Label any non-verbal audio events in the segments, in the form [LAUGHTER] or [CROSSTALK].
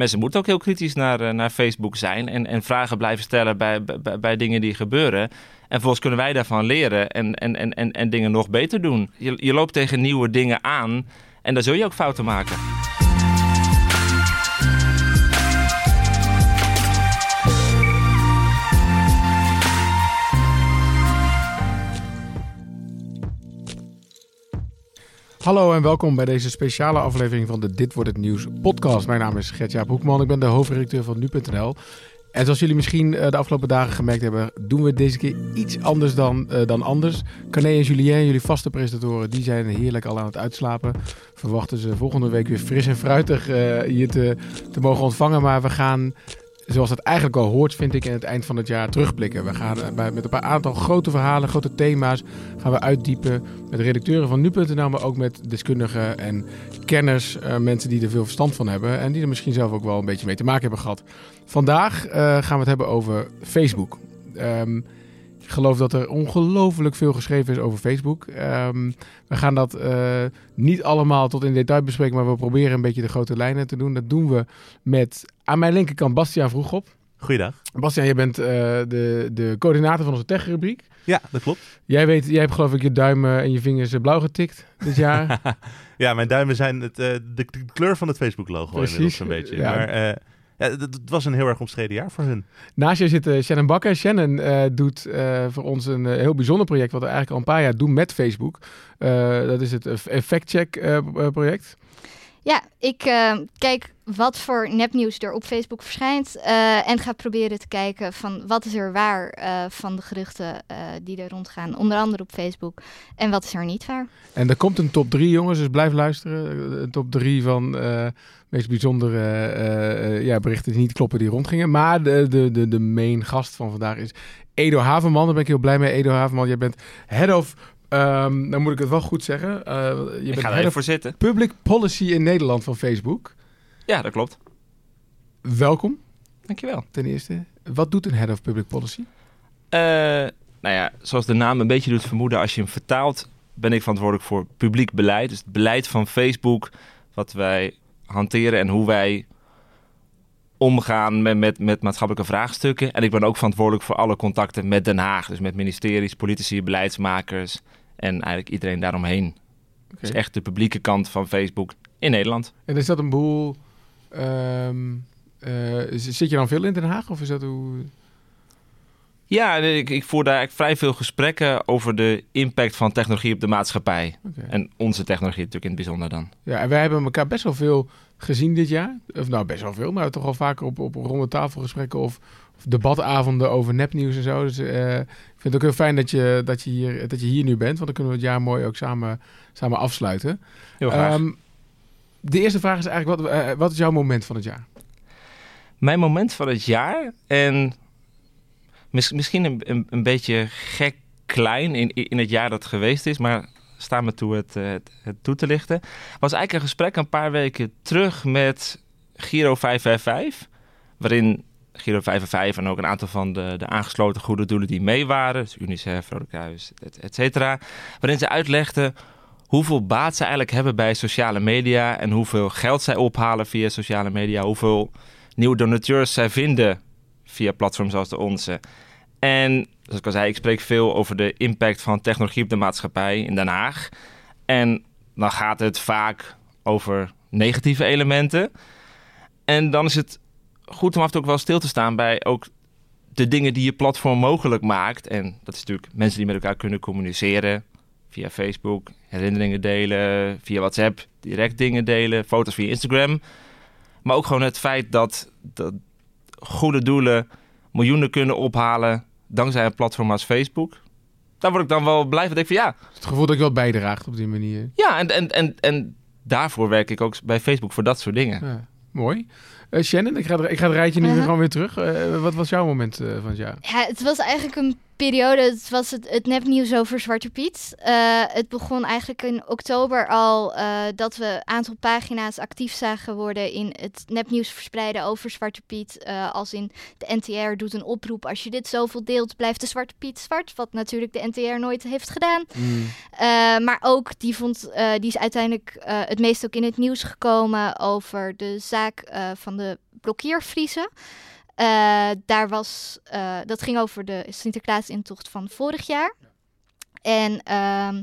mensen moeten ook heel kritisch naar, naar Facebook zijn en, en vragen blijven stellen bij, bij, bij dingen die gebeuren. En vervolgens kunnen wij daarvan leren en, en, en, en, en dingen nog beter doen. Je, je loopt tegen nieuwe dingen aan en daar zul je ook fouten maken. Hallo en welkom bij deze speciale aflevering van de Dit Wordt Het Nieuws podcast. Mijn naam is Gert-Jaap Hoekman, ik ben de hoofdredacteur van Nu.nl. En zoals jullie misschien eh, de afgelopen dagen gemerkt hebben, doen we deze keer iets anders dan, uh, dan anders. Carné en Julien, jullie vaste presentatoren, die zijn heerlijk al aan het uitslapen. Verwachten ze volgende week weer fris en fruitig uh, hier te, te mogen ontvangen. Maar we gaan zoals het eigenlijk al hoort, vind ik, in het eind van het jaar terugblikken. We gaan met een paar aantal grote verhalen, grote thema's, gaan we uitdiepen met redacteuren van nu.nl, maar ook met deskundigen en kenners, uh, mensen die er veel verstand van hebben en die er misschien zelf ook wel een beetje mee te maken hebben gehad. Vandaag uh, gaan we het hebben over Facebook. Um, ik geloof dat er ongelooflijk veel geschreven is over Facebook. Um, we gaan dat uh, niet allemaal tot in detail bespreken, maar we proberen een beetje de grote lijnen te doen. Dat doen we met aan mijn linkerkant Bastiaan Vroegop. Goeiedag. Bastiaan, jij bent uh, de, de coördinator van onze techrubriek. Ja, dat klopt. Jij, weet, jij hebt geloof ik je duimen en je vingers blauw getikt dit jaar. [LAUGHS] ja, mijn duimen zijn het, uh, de, de, kleur van het Facebook-logo inmiddels een beetje. Ja. Maar, het was een heel erg omstreden jaar voor hun. Naast je zit Shannon Bakker. Shannon uh, doet uh, voor ons een heel bijzonder project, wat we eigenlijk al een paar jaar doen met Facebook. dat is het Fact Check project. Ja, ik uh, kijk wat voor nepnieuws er op Facebook verschijnt. Uh, en ga proberen te kijken van wat is er waar uh, van de geruchten die er rondgaan. Onder andere op Facebook. En wat is er niet waar. En er komt een top 3 jongens, dus blijf luisteren. Een top 3 van meest bijzondere ja, berichten die niet kloppen die rondgingen. Maar de, de, de, de main gast van vandaag is Edo Havenman. Daar ben ik heel blij mee. Edo Havenman, jij bent head of Um, dan moet ik het wel goed zeggen. Uh, je ik bent ga er even voor zitten. Public Policy in Nederland van Facebook. Ja, dat klopt. Welkom. Dankjewel. Ten eerste, wat doet een Head of Public Policy? Uh, nou ja, zoals de naam een beetje doet vermoeden, als je hem vertaalt, ben ik verantwoordelijk voor publiek beleid. Dus het beleid van Facebook, wat wij hanteren en hoe wij omgaan met, met, met maatschappelijke vraagstukken. En ik ben ook verantwoordelijk voor alle contacten met Den Haag. Dus met ministeries, politici, beleidsmakers en eigenlijk iedereen daaromheen. Okay. Dus echt de publieke kant van Facebook in Nederland. En is dat een boel... Um, uh, zit je dan veel in Den Haag of is dat hoe... Ja, ik, ik voer daar eigenlijk vrij veel gesprekken over de impact van technologie op de maatschappij. Okay. En onze technologie natuurlijk in het bijzonder dan. Ja, en wij hebben elkaar best wel veel gezien dit jaar. Of nou, best wel veel, maar toch al vaker op, op ronde tafelgesprekken of debatavonden over nepnieuws en zo. Dus uh, ik vind het ook heel fijn dat je, dat, je hier, dat je hier nu bent, want dan kunnen we het jaar mooi ook samen, samen afsluiten. Heel graag. Um, de eerste vraag is eigenlijk, wat, uh, wat is jouw moment van het jaar? Mijn moment van het jaar en mis, misschien een, een, een beetje gek klein in, in het jaar dat geweest is, maar sta me toe het, het, het, toe te lichten. was eigenlijk een gesprek een paar weken terug met Giro 555. Waarin Giro 555 en ook een aantal van de, de aangesloten goede doelen die mee waren. Dus UNICEF, Rode Kruis, et, et cetera. Waarin ze uitlegden hoeveel baat ze eigenlijk hebben bij sociale media. En hoeveel geld zij ophalen via sociale media. Hoeveel nieuwe donateurs zij vinden via platforms zoals de onze. En zoals ik al zei, ik spreek veel over de impact van technologie op de maatschappij in Den Haag. En dan gaat het vaak over negatieve elementen. En dan is het goed om af en toe ook wel stil te staan bij ook de dingen die je platform mogelijk maakt. En dat is natuurlijk mensen die met elkaar kunnen communiceren via Facebook, herinneringen delen, via WhatsApp, direct dingen delen, foto's via Instagram. Maar ook gewoon het feit dat, dat goede doelen miljoenen kunnen ophalen dankzij een platform als Facebook. Daar word ik dan wel blij van. Denk van ja. Het gevoel dat ik wel bijdraagt op die manier. Ja, en, en, en, en daarvoor werk ik ook bij Facebook voor dat soort dingen. Ja, mooi. Uh, Shannon, ik ga, ik ga het rijtje nu uh -huh. gewoon weer terug. Uh, wat was jouw moment van het jaar? Ja, het was eigenlijk een periode, het was het, het nepnieuws over Zwarte Piet. Uh, het begon eigenlijk in oktober al uh, dat we een aantal pagina's actief zagen worden in het nepnieuws verspreiden over Zwarte Piet. Uh, als in de NTR doet een oproep, als je dit zoveel deelt, blijft de Zwarte Piet zwart. Wat natuurlijk de NTR nooit heeft gedaan. Mm. maar ook, die, vond, die is uiteindelijk het meest ook in het nieuws gekomen over de zaak van de blokkeervriezen. daar was, dat ging over de Sinterklaas-intocht van vorig jaar. En ehm,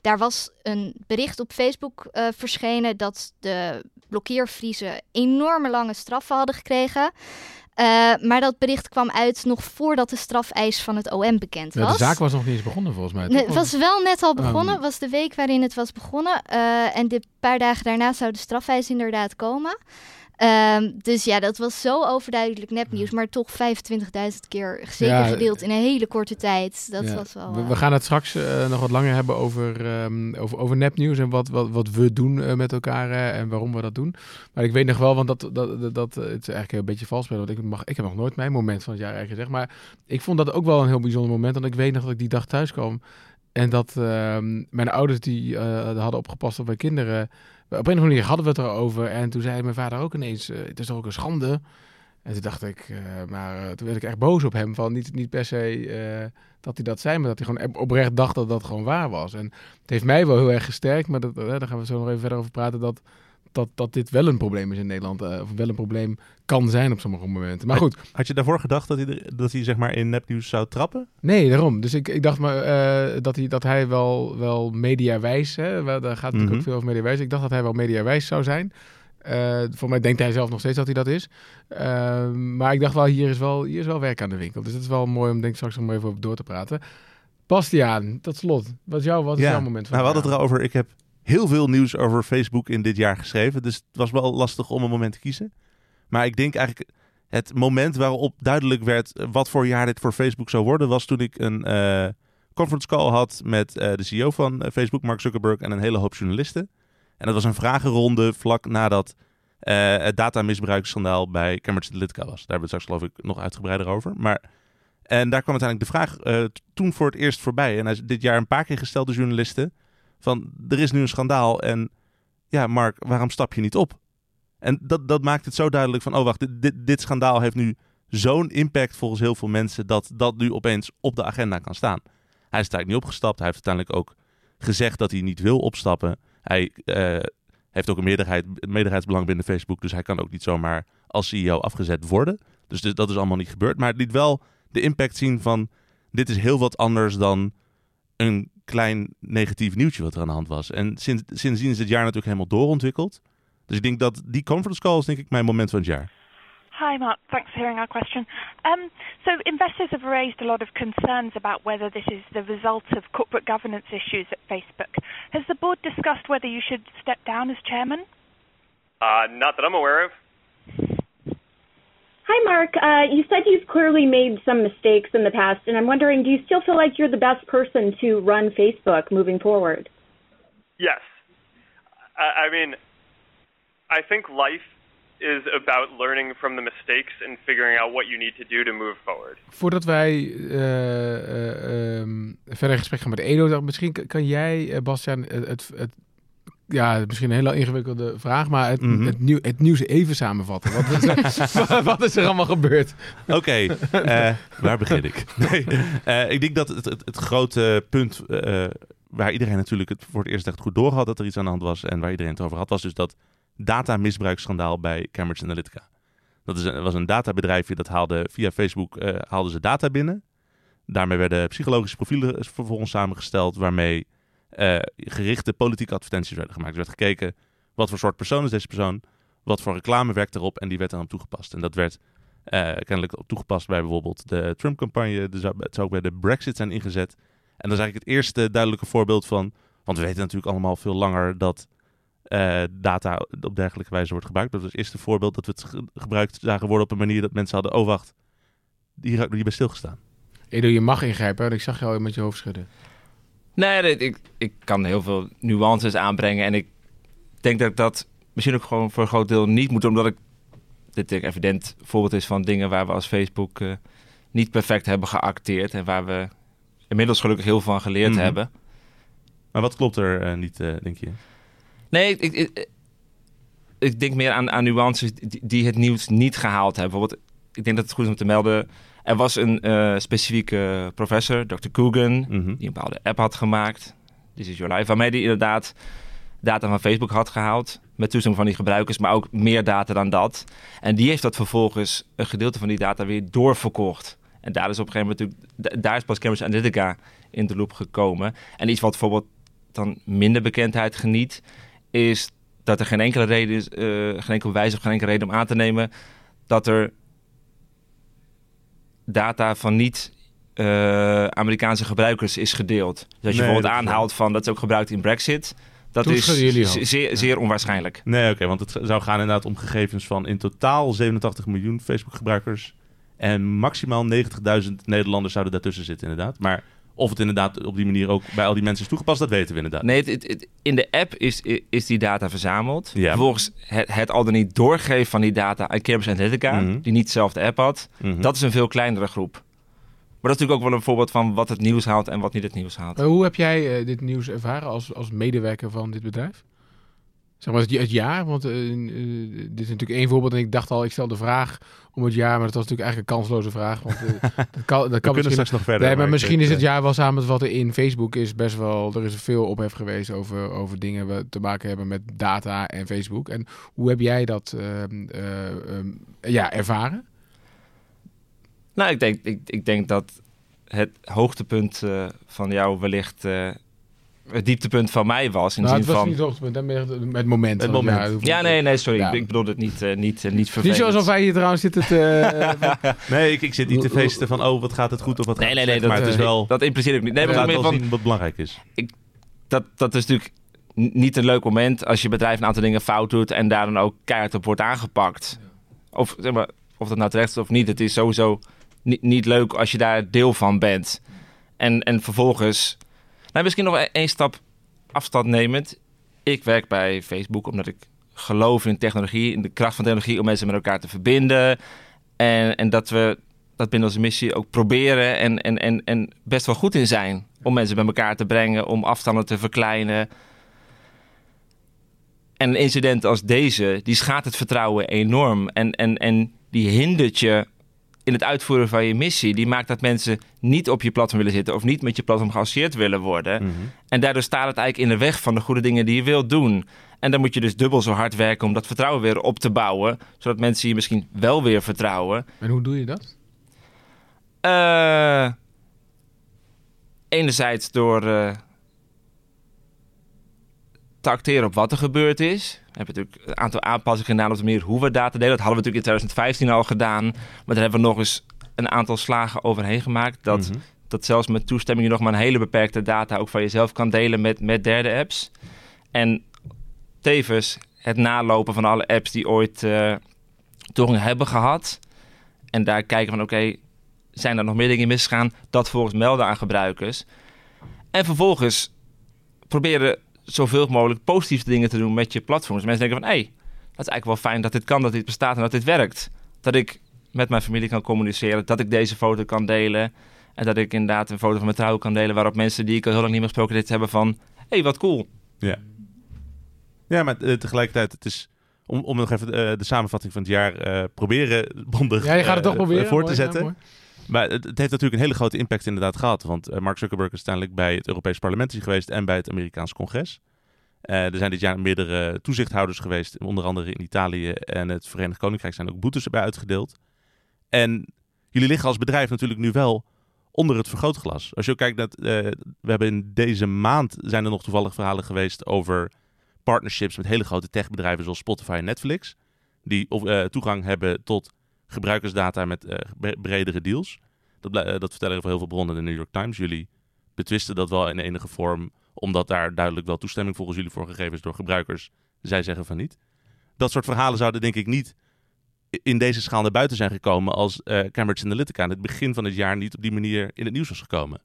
daar was een bericht op Facebook verschenen dat de blokkeervriezen enorme lange straffen hadden gekregen. Uh, maar dat bericht kwam uit nog voordat de strafeis van het OM bekend was. Ja, de zaak was nog niet eens begonnen volgens mij. Nee, het was wel net al begonnen. Het was de week waarin het was begonnen. Uh, en een paar dagen daarna zou de strafeis inderdaad komen. Ehm, dus ja, dat was zo overduidelijk nepnieuws, maar toch 25.000 keer zeker gedeeld in een hele korte tijd. Dat was wel. We, we, gaan het straks uh, nog wat langer hebben over, um, over, over nepnieuws en wat, wat, wat we doen uh, met elkaar en waarom we dat doen. Maar ik weet nog wel, want dat, dat, dat, dat het is eigenlijk een beetje vals want ik, mag, ik heb nog nooit mijn moment van het jaar eigenlijk gezegd. Maar ik vond dat ook wel een heel bijzonder moment, want ik weet nog dat ik die dag thuis kwam en dat ehm, mijn ouders die hadden opgepast op mijn kinderen op een of andere manier hadden we het erover. En toen zei mijn vader ook ineens, uh, het is toch ook een schande. En toen dacht ik, uh, maar uh, toen werd ik echt boos op hem. Van niet, niet per se dat hij dat zei, maar dat hij gewoon oprecht dacht dat dat gewoon waar was. En het heeft mij wel heel erg gesterkt, maar dat, daar gaan we zo nog even verder over praten. Dat dat, dat dit wel een probleem is in Nederland. Of wel een probleem kan zijn op sommige momenten. Maar goed. Had je daarvoor gedacht dat hij, dat hij zeg maar in nepnieuws zou trappen? Nee, daarom. Dus ik, ik dacht maar uh, dat, hij, dat hij wel, wel mediawijs, hè, daar gaat natuurlijk ook mhm. veel over mediawijs. Ik dacht dat hij wel mediawijs zou zijn. Uh, voor mij denkt hij zelf nog steeds dat hij dat is. maar ik dacht wel, hier is wel, hier is wel werk aan de winkel. Dus het is wel mooi om denk ik straks nog even over door te praten. Bastiaan, tot slot. Wat is, jouw, wat is jouw moment van Nou, we hadden het erover. Ik heb heel veel nieuws over Facebook in dit jaar geschreven. Dus het was wel lastig om een moment te kiezen. Maar ik denk eigenlijk het moment waarop duidelijk werd wat voor jaar dit voor Facebook zou worden, was toen ik een uh, conference call had met uh, de CEO van eh, Facebook, Mark Zuckerberg, en een hele hoop journalisten. En dat was een vragenronde vlak nadat het datamisbruiksschandaal bij Cambridge Analytica was. Daar hebben we het straks geloof ik nog uitgebreider over. Maar, en daar kwam uiteindelijk de vraag toen voor het eerst voorbij. En hij dit jaar een paar keer gesteld door journalisten van er is nu een schandaal en ja, Mark, waarom stap je niet op? En dat, dat maakt het zo duidelijk van, oh wacht, dit, dit, schandaal heeft nu zo'n impact volgens heel veel mensen dat dat nu opeens op de agenda kan staan. Hij is eigenlijk niet opgestapt. Hij heeft uiteindelijk ook gezegd dat hij niet wil opstappen. Hij uh, heeft ook een meerderheid, meerderheidsbelang binnen Facebook, dus hij kan ook niet zomaar als CEO afgezet worden. Dus, dus dat is allemaal niet gebeurd. Maar het liet wel de impact zien van dit is heel wat anders dan een klein negatief nieuwtje wat er aan de hand was. En sinds, sindsdien is het jaar natuurlijk helemaal doorontwikkeld. Dus ik denk dat die conference call is denk ik mijn moment van het jaar. Hi, Mark. Thanks for hearing our question. Um, so, investors have raised a lot of concerns about whether this is the result of corporate governance issues at Facebook. Has the board discussed whether you should step down as chairman? Uh, not that I'm aware of. Hi, Mark. Uh, you said you've clearly made some mistakes in the past, and I'm wondering do you still feel like you're the best person to run Facebook moving forward? Yes. I, I mean, I think life is about learning from the mistakes and figuring out what you need to do to move forward. Voordat wij uh, uh, um, verder in gesprek gaan met Edo, misschien kan jij, uh, Bastiaan, het, het ja, misschien een hele ingewikkelde vraag, maar het, mhm. het, nieuw, het nieuws even samenvatten. Wat is er, [LAUGHS] [LAUGHS] wat is er allemaal gebeurd? Oké, eh, waar begin ik? [LAUGHS] Nee, uh, ik denk dat het, het, het grote punt uh, waar iedereen natuurlijk het voor het eerst echt goed doorhad dat er iets aan de hand was en waar iedereen het over had, was dus dat datamisbruiksschandaal bij Cambridge Analytica. Dat is een, was een databedrijfje dat haalde via Facebook haalden ze data binnen. Daarmee werden psychologische profielen vervolgens samengesteld waarmee uh, gerichte politieke advertenties werden gemaakt. Er werd gekeken wat voor soort persoon is deze persoon, wat voor reclame werkt erop en die werd dan toegepast. En dat werd uh, kennelijk toegepast bij bijvoorbeeld de Trump-campagne. Dus het zou ook bij de Brexit zijn ingezet. En dat is eigenlijk het eerste duidelijke voorbeeld van, want we weten natuurlijk allemaal veel langer dat uh, data op dergelijke wijze wordt gebruikt. Dat was het eerste voorbeeld dat we het gebruikt zagen worden op een manier dat mensen hadden, oh wacht, hier heb je bij stilgestaan. Edo, je mag ingrijpen. Ik zag jou met je hoofd schudden. Nee, ik, ik kan heel veel nuances aanbrengen. En ik denk dat ik dat misschien ook gewoon voor een groot deel niet moet. Omdat ik dit een evident voorbeeld is van dingen waar we als Facebook uh, niet perfect hebben geacteerd. En waar we inmiddels gelukkig heel veel van geleerd mhm. hebben. Maar wat klopt er uh, niet, uh, denk je? Nee, ik, ik, ik, denk meer aan, aan nuances die, die, het nieuws niet gehaald hebben. Bijvoorbeeld, ik denk dat het goed is om te melden er was een uh, specifieke professor, Dr. Coogan, mhm. die een bepaalde app had gemaakt. This is Your Life, waarmee hij inderdaad data van Facebook had gehaald. Met toestemming van die gebruikers, maar ook meer data dan dat. En die heeft dat vervolgens een gedeelte van die data weer doorverkocht. En daar is op een gegeven moment natuurlijk, daar is pas Cambridge Analytica in de loop gekomen. En iets wat bijvoorbeeld dan minder bekendheid geniet, is dat er geen enkele reden is, uh, geen enkele wijze of geen enkele reden om aan te nemen dat er data van niet uh, Amerikaanse gebruikers is gedeeld. Dus als je Nee, bijvoorbeeld aanhaalt van dat is ook gebruikt in Brexit, dat Toen is zeer, zeer onwaarschijnlijk. Nee, oké, want het zou gaan inderdaad om gegevens van in totaal 87 miljoen Facebook-gebruikers. En maximaal 90.000 Nederlanders zouden daartussen zitten, inderdaad. Maar of het inderdaad op die manier ook bij al die mensen is toegepast, dat weten we inderdaad. Nee, het, het- het- in de app is, is die data verzameld. Ja. Vervolgens het, het al dan niet doorgeven van die data aan Cambridge Analytica, Mhm. die niet zelf de app had, Mhm. dat is een veel kleinere groep. Maar dat is natuurlijk ook wel een voorbeeld van wat het nieuws haalt en wat niet het nieuws haalt. Eh, hoe heb jij eh, dit nieuws ervaren als, als medewerker van dit bedrijf? Zeg maar het, het jaar, want eh, eh, dit is natuurlijk één voorbeeld en ik dacht al, ik stel de vraag om het jaar, maar dat was natuurlijk eigenlijk een kansloze vraag. Want eh, [LAUGHS] dat kan, dat we kan straks nog verder. Nee, maar misschien is het jaar wel samen wat er in Facebook is best wel. Er is veel ophef geweest over, over dingen we te maken hebben met data en Facebook. En hoe heb jij dat ehm, eh, ehm, ja, ervaren? Nou, ik denk, ik, ik denk dat het hoogtepunt eh, van jou wellicht eh, het dieptepunt van mij was. In Nou, het zin was van... niet het hoogtepunt, hè, meer het, het moment. Het. Ja, nee, nee, sorry. Ja. Ik, ik bedoelde het niet, eh, niet, niet Niet vervelend. zoals wij hier trouwens zitten te... [LAUGHS] eh, Nee, ik, ik zit niet te feesten van, oh, wat gaat het goed of wat Nee, gaat nee, het nee. slecht. Dat, maar het is wel, dat impliceer ik niet. Nee, het maar laat meer van, zien wat belangrijk is. dat, dat is natuurlijk niet een leuk moment als je bedrijf een aantal dingen fout doet en daar dan ook keihard op wordt aangepakt. Of, zeg maar, of dat nou terecht is of niet, het is sowieso niet, niet leuk als je daar deel van bent. En, en vervolgens, misschien nog e- één stap afstand nemend. Ik werk bij Facebook omdat ik geloof in technologie, in de kracht van technologie om mensen met elkaar te verbinden. En, en dat we dat binnen onze missie ook proberen en, en, en, en best wel goed in zijn. Om mensen bij elkaar te brengen, om afstanden te verkleinen. En een incident als deze, die schaadt het vertrouwen enorm. En, en, en die hindert je in het uitvoeren van je missie. Die maakt dat mensen niet op je platform willen zitten of niet met je platform geassocieerd willen worden. Mhm. En daardoor staat het eigenlijk in de weg van de goede dingen die je wilt doen. En dan moet je dus dubbel zo hard werken om dat vertrouwen weer op te bouwen. Zodat mensen je misschien wel weer vertrouwen. en hoe doe je dat? Eh, enerzijds door eh, te acteren op wat er gebeurd is. We hebben natuurlijk een aantal aanpassingen gedaan op de manier hoe we data delen. Dat hadden we natuurlijk in 2015 al gedaan. Maar daar hebben we nog eens een aantal slagen overheen gemaakt. Dat, Mhm. dat zelfs met toestemming je nog maar een hele beperkte data ook van jezelf kan delen met, met derde apps. En tevens het nalopen van alle apps die ooit eh toegang hebben gehad. En daar kijken van oké, zijn er nog meer dingen misgegaan? Dat volgens melden aan gebruikers. En vervolgens proberen zoveel mogelijk positieve dingen te doen met je platform. Dus mensen denken van, hé, hey, dat is eigenlijk wel fijn dat dit kan, dat dit bestaat en dat dit werkt. Dat ik met mijn familie kan communiceren, dat ik deze foto kan delen. En dat ik inderdaad een foto van mijn trouw kan delen... waarop mensen die ik al heel lang niet meer gesproken dit hebben van... hé, hey, wat cool. Ja, maar eh, tegelijkertijd, het is... Om, om nog even eh, de samenvatting van het jaar eh, proberen [LAUGHS] bondig Ja, je gaat het toch proberen. voor te Mooi, ja, zetten. Maar het, heeft natuurlijk een hele grote impact inderdaad gehad. Want eh, Mark Zuckerberg is uiteindelijk bij het Europees Parlement geweest en bij het Amerikaans Congres. Eh, er zijn dit jaar meerdere toezichthouders geweest, onder andere in Italië en het Verenigd Koninkrijk zijn ook boetes erbij uitgedeeld. En jullie liggen als bedrijf natuurlijk nu wel onder het vergrootglas. Als je ook kijkt naar, eh, we hebben in deze maand zijn er nog toevallig verhalen geweest over partnerships met hele grote techbedrijven zoals Spotify en Netflix, die toegang hebben tot gebruikersdata met eh, bre- bredere deals. Dat, blij- eh, dat vertellen heel veel bronnen in de New York Times. Jullie betwisten dat wel in enige vorm, omdat daar duidelijk wel toestemming volgens jullie voor gegeven is door gebruikers. Zij zeggen van niet. Dat soort verhalen zouden denk ik niet in deze schaal naar buiten zijn gekomen als eh, Cambridge Analytica aan het begin van het jaar niet op die manier in het nieuws was gekomen.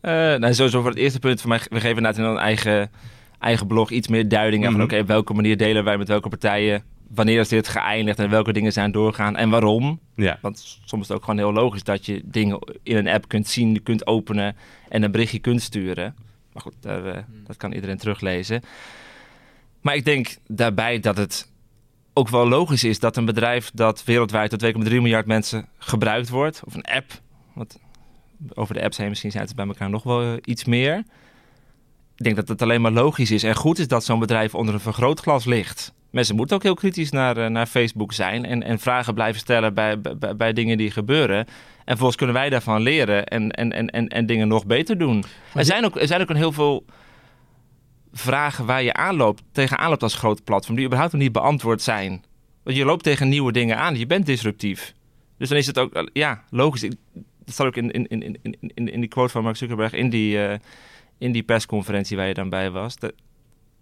Nou, sowieso voor het eerste punt van mij, we geven inderdaad in een eigen, eigen blog iets meer duiding aan Mhm. van oké, op welke manier delen wij met welke partijen, wanneer is dit geëindigd en welke dingen zijn doorgaan en waarom. Ja, Want soms is het ook gewoon heel logisch dat je dingen in een app kunt zien, kunt openen en een berichtje kunt sturen. Maar goed, daar, eh, dat kan iedereen teruglezen. Maar ik denk daarbij dat het ook wel logisch is dat een bedrijf dat wereldwijd door 2,3 miljard mensen gebruikt wordt, of een app, want over de apps heen misschien zijn het bij elkaar nog wel eh, iets meer. ik denk dat het alleen maar logisch is en goed is dat zo'n bedrijf onder een vergrootglas ligt. Mensen moeten ook heel kritisch naar, eh, naar Facebook zijn en, en vragen blijven stellen bij, bij, bij dingen die gebeuren. En vervolgens kunnen wij daarvan leren en, en, en, en, en dingen nog beter doen. Er zijn, ook, er zijn ook een heel veel vragen waar je aanloopt, tegenaan loopt als groot platform, die überhaupt nog niet beantwoord zijn. Want je loopt tegen nieuwe dingen aan, je bent disruptief. Dus dan is het ook, eh, ja, logisch. Dat staat ook in, in, in, in, in, in die quote van Mark Zuckerberg in die, eh, in die persconferentie waar je dan bij was. Dat,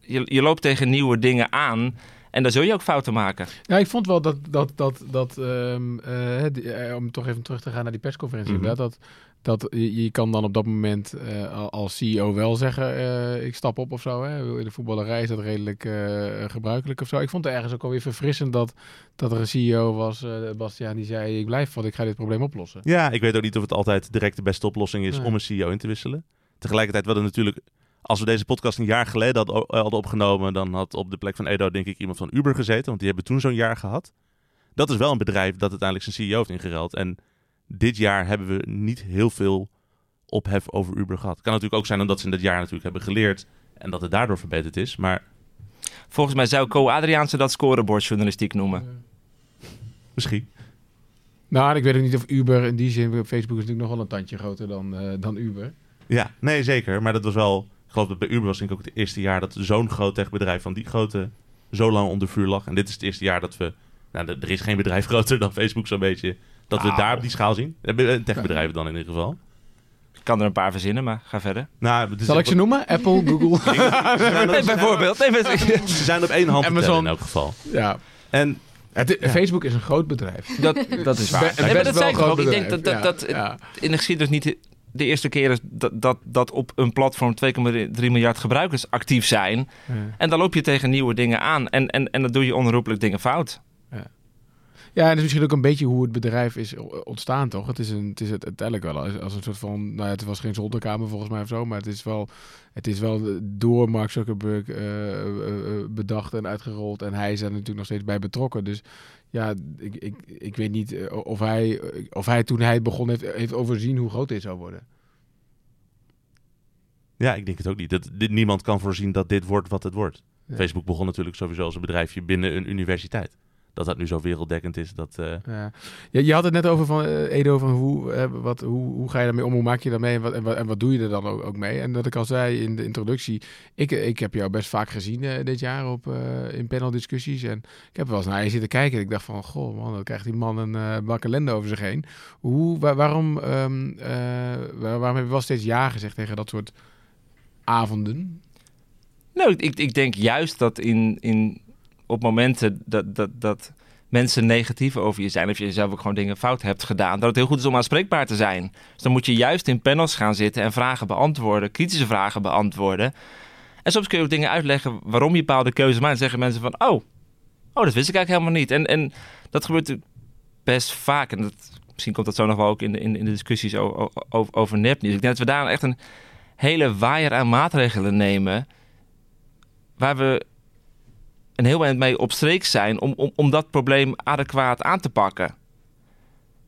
je, je loopt tegen nieuwe dingen aan en dan zul je ook fouten maken. Ja, ik vond wel dat, dat, dat, dat ehm, eh, die- eh, om toch even terug te gaan naar die persconferentie, Mhm. dat, dat je, je kan dan op dat moment eh, al- als CEO wel zeggen, eh, ik stap op of zo. Hè. In de voetballerij is dat redelijk eh, gebruikelijk of zo. Ik vond het ergens ook alweer verfrissend dat, dat er een CEO was, eh Bastiaan, die zei, ik blijf, want ik ga dit probleem oplossen. Ja, ik weet ook niet of het altijd direct de beste oplossing is Nee. om een CEO in te wisselen. Tegelijkertijd wel natuurlijk, als we deze podcast een jaar geleden hadden, hadden opgenomen, dan had op de plek van Edo denk ik iemand van Uber gezeten, want die hebben toen zo'n jaar gehad. Dat is wel een bedrijf dat uiteindelijk zijn CEO heeft ingeruild. En dit jaar hebben we niet heel veel ophef over Uber gehad. Het kan natuurlijk ook zijn omdat ze in dat jaar natuurlijk hebben geleerd en dat het daardoor verbeterd is. Maar Volgens mij zou Co Adriaanse dat scorebordjournalistiek noemen. misschien. Nou, ik weet ook niet of Uber in die zin, Facebook is natuurlijk nog wel een tandje groter dan, eh, dan Uber. Ja, nee zeker. Maar dat was wel, ik geloof dat bij Uber was denk ik ook het eerste jaar dat zo'n groot techbedrijf van die grootte zo lang onder vuur lag. En dit is het eerste jaar dat we, nou er is geen bedrijf [LAUGHS] groter dan Facebook zo'n beetje, dat we Nou. daar op die schaal zien. Eh, Een techbedrijf dan in ieder geval. Ik kan er een paar verzinnen, maar ga verder. Nou, het is Zal ik ze noemen? Apple, [LAUGHS] Google? [LAUGHS] Nee, bijvoorbeeld. Nee, Ze zijn op één hand te Amazon. tellen in elk geval. ja. En Het, Facebook is een groot bedrijf. dat, dat is waar. Be- best dat wel een toch ook. groot Ik denk dat, bedrijf. dat, dat ja. in de geschiedenis niet de eerste keer is dat, dat, dat op een platform 2,3 miljard gebruikers actief zijn. Ja. En dan loop je tegen nieuwe dingen aan. En, en, en dan doe je onherroepelijk dingen fout. Ja, en het is misschien ook een beetje hoe het bedrijf is ontstaan, toch? Het is, een, het is het uiteindelijk wel als, een soort van... Nou ja, het was geen zolderkamer volgens mij of zo, maar het is wel, het is wel door Mark Zuckerberg eh, eh, eh, bedacht en uitgerold. En hij is er natuurlijk nog steeds bij betrokken. Dus ja, ik, ik, ik weet niet of hij, of hij toen hij begon heeft, heeft overzien hoe groot dit zou worden. ja, ik denk het ook niet. Dat, dit, niemand kan voorzien dat dit wordt wat het wordt. Ja. Facebook begon natuurlijk sowieso als een bedrijfje binnen een universiteit. Dat dat nu zo werelddekkend is, dat... eh, Ja. Je, je had het net over van eh, Edo, van hoe, eh, wat, hoe, hoe ga je daarmee om? Hoe maak je daarmee en wat, en wat, en wat doe je er dan ook, ook mee? En dat ik al zei in de introductie, ik, ik heb jou best vaak gezien eh, dit jaar op, eh, in paneldiscussies. En ik heb wel eens naar je zitten kijken en ik dacht van, goh man, dan krijgt die man een bak ellende over zich heen. Hoe, waar- waarom, ehm, eh, waar- waarom heb je wel steeds ja gezegd tegen dat soort avonden? Nou, ik, ik denk juist dat in, in, op momenten dat, dat, dat mensen negatief over je zijn... of je zelf ook gewoon dingen fout hebt gedaan... dat het heel goed is om aanspreekbaar te zijn. Dus dan moet je juist in panels gaan zitten en vragen beantwoorden... kritische vragen beantwoorden. En soms kun je ook dingen uitleggen waarom je bepaalde keuzes maakt. Dan zeggen mensen van, oh, oh dat wist ik eigenlijk helemaal niet. En, en dat gebeurt best vaak. En dat, misschien komt dat zo nog wel ook in de, in, in de discussies o- o- over, over nepnieuws. Ik denk dat we daar echt een hele waaier aan maatregelen nemen... waar we een heel eind mee op streek zijn om, om, om dat probleem adequaat aan te pakken.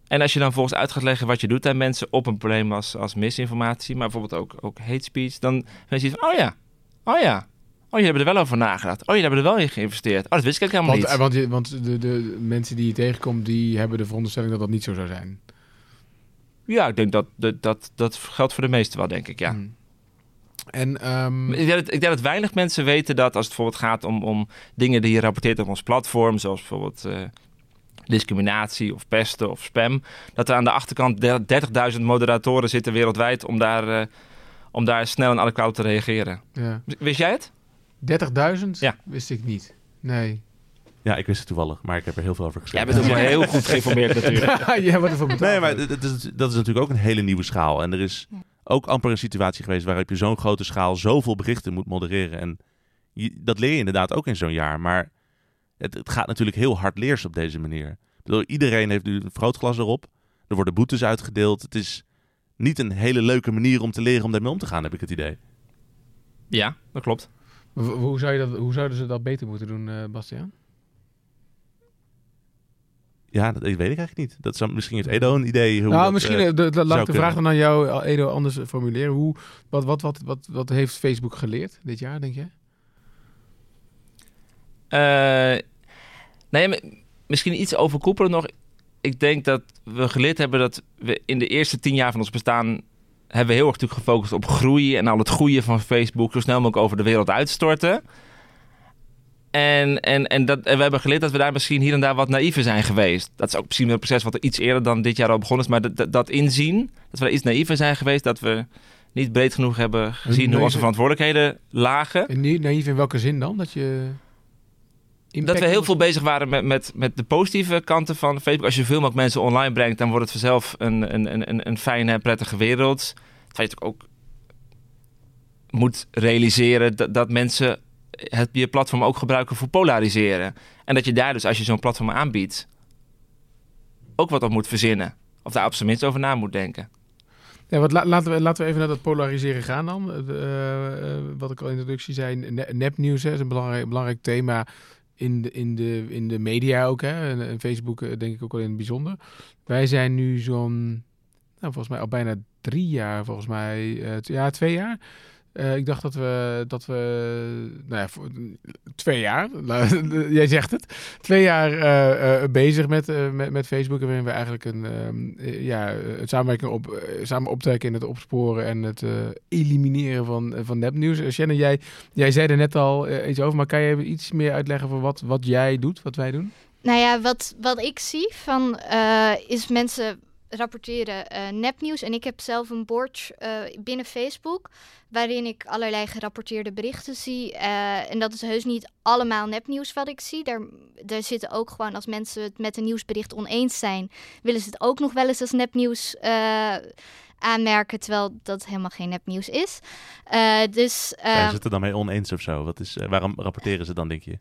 En als je dan volgens uit gaat leggen wat je doet aan mensen op een probleem als, als misinformatie, maar bijvoorbeeld ook, ook hate speech, dan ben je van, oh ja, oh ja, oh jullie hebben er wel over nagedacht, oh jullie hebben er wel in geïnvesteerd, oh dat wist ik eigenlijk Want, helemaal eh, niet. want, je- want de, de mensen die je tegenkomt, die hebben de veronderstelling dat dat niet zo zou zijn. Ja, ik denk dat, dat, dat, dat geldt voor de meesten wel, denk ik, ja. Hmm. En ehm, Ik denk, dat, ik denk dat weinig mensen weten dat als het bijvoorbeeld gaat om, om dingen die je rapporteert op ons platform, zoals bijvoorbeeld eh, discriminatie of pesten of spam, dat er aan de achterkant der- 30.000 moderatoren zitten wereldwijd om daar, eh, om daar snel en adequaat op te reageren. ja. Wist jij het? 30.000? Ja. Wist ik niet. Nee. ja, ik wist het toevallig, maar ik heb er heel veel over Jij geschreven. bent ook [LAUGHS] wel heel goed geïnformeerd natuurlijk. [LAUGHS] ja, wat ervoor betaald. Nee, maar dat dat is, dat is natuurlijk ook een hele nieuwe schaal. En er is ook amper een situatie geweest waarop je zo'n grote schaal zoveel berichten moet modereren. En je- dat leer je inderdaad ook in zo'n jaar. Maar het, het gaat natuurlijk heel hard leers op deze manier. Ik bedoel, iedereen heeft nu een vergrootglas erop. Er worden boetes uitgedeeld. Het is niet een hele leuke manier om te leren om daarmee om te gaan, heb ik het idee. Ja, dat klopt. W- Hoe, zou je dat, hoe zouden ze dat beter moeten doen, eh Bastiaan? Ja, dat weet ik eigenlijk niet. Dat zou, misschien heeft Edo een idee. Hoe nou, dat, misschien eh, eh, de, de- laat ik de vraag dan aan jou, Edo, anders formuleren. Hoe, wat, wat, wat, wat, wat heeft Facebook geleerd dit jaar, denk je? Eh, nee, misschien iets overkoepelend nog. Ik denk dat we geleerd hebben dat we in de eerste tien jaar van ons bestaan... hebben we heel erg natuurlijk gefocust op groei en al het goede van Facebook... zo snel mogelijk over de wereld uitstorten. En, en, en, dat, en we hebben geleerd dat we daar misschien hier en daar wat naïver zijn geweest. Dat is ook misschien een proces wat er iets eerder dan dit jaar al begonnen is. Maar dat, dat, dat inzien, dat we daar iets naïver zijn geweest... dat we niet breed genoeg hebben gezien hoe onze verantwoordelijkheden lagen. En naïef in welke zin dan? Dat je... Dat we heel veel bezig waren met, met, met de positieve kanten van Facebook. Als je veel mogelijk mensen online brengt, dan wordt het vanzelf een, een, een, een- een fijne, prettige wereld. Terwijl je natuurlijk ook moet realiseren dat, dat mensen het, je platform ook gebruiken voor polariseren. En dat je daar dus, als je zo'n platform aanbiedt, ook wat op moet verzinnen. Of daar op zijn minst over na moet denken. Ja, wat, la- laten, we, laten we even naar dat polariseren gaan dan. Eh, eh, wat ik al in de introductie zei, ne- nepnieuws is een belangrijk, belangrijk thema in de, in, de, in de media ook. Hè? En, Facebook eh, denk ik ook wel in het bijzonder. Wij zijn nu zo'n, nou, volgens mij al bijna drie jaar, volgens mij, ja, twee jaar. Eh, ik dacht dat we, dat we, nou ja, voor, twee jaar, [LAUGHS] [LAUGHS] jij zegt het, twee jaar eh, eh, bezig met, met, met Facebook. Waarin we eigenlijk een, ehm, eh, ja, het samenwerking op, samen optrekken in het opsporen en het elimineren van, van nepnieuws. Shannon, jij, jij zei er net al iets over, maar kan je iets meer uitleggen van wat, wat jij doet, wat wij doen? Nou ja, wat, wat ik zie van is mensen rapporteren uh, nepnieuws. En ik heb zelf een board uh, binnen Facebook waarin ik allerlei gerapporteerde berichten zie. Uh, en dat is heus niet allemaal nepnieuws wat ik zie. Daar, daar zitten ook gewoon als mensen het met een nieuwsbericht oneens zijn, willen ze het ook nog wel eens als nepnieuws aanmerken, terwijl dat helemaal geen nepnieuws is. Dus, Zijn ze het er dan mee oneens of zo? Wat is, waarom rapporteren ze dan, denk je?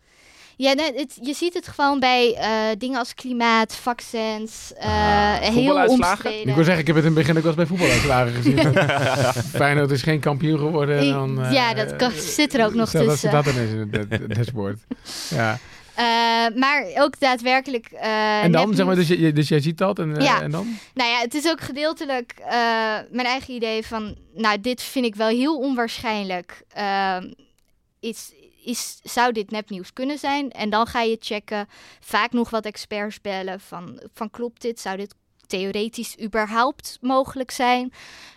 Ja, nee, het, je ziet het gewoon bij uh, dingen als klimaat, vaccins, uh, ah, heel omstreden. Ik wil zeggen, ik heb het in het begin ook wel eens bij voetbaluitslagen gezien. [LAUGHS] Feyenoord is geen kampioen geworden. En dan, uh, ja, dat kan, zit er ook nog stel tussen. Dat dat ineens in het dashboard. [LAUGHS] ja. Uh, maar ook daadwerkelijk. Uh, en dan, zeg maar, dus, je, dus jij ziet dat en, uh, ja. en dan? Nou ja, het is ook gedeeltelijk mijn eigen idee van, nou, dit vind ik wel heel onwaarschijnlijk. is, is, zou dit nepnieuws kunnen zijn? En dan ga je checken, vaak nog wat experts bellen van, van klopt dit? Zou dit theoretisch überhaupt mogelijk zijn?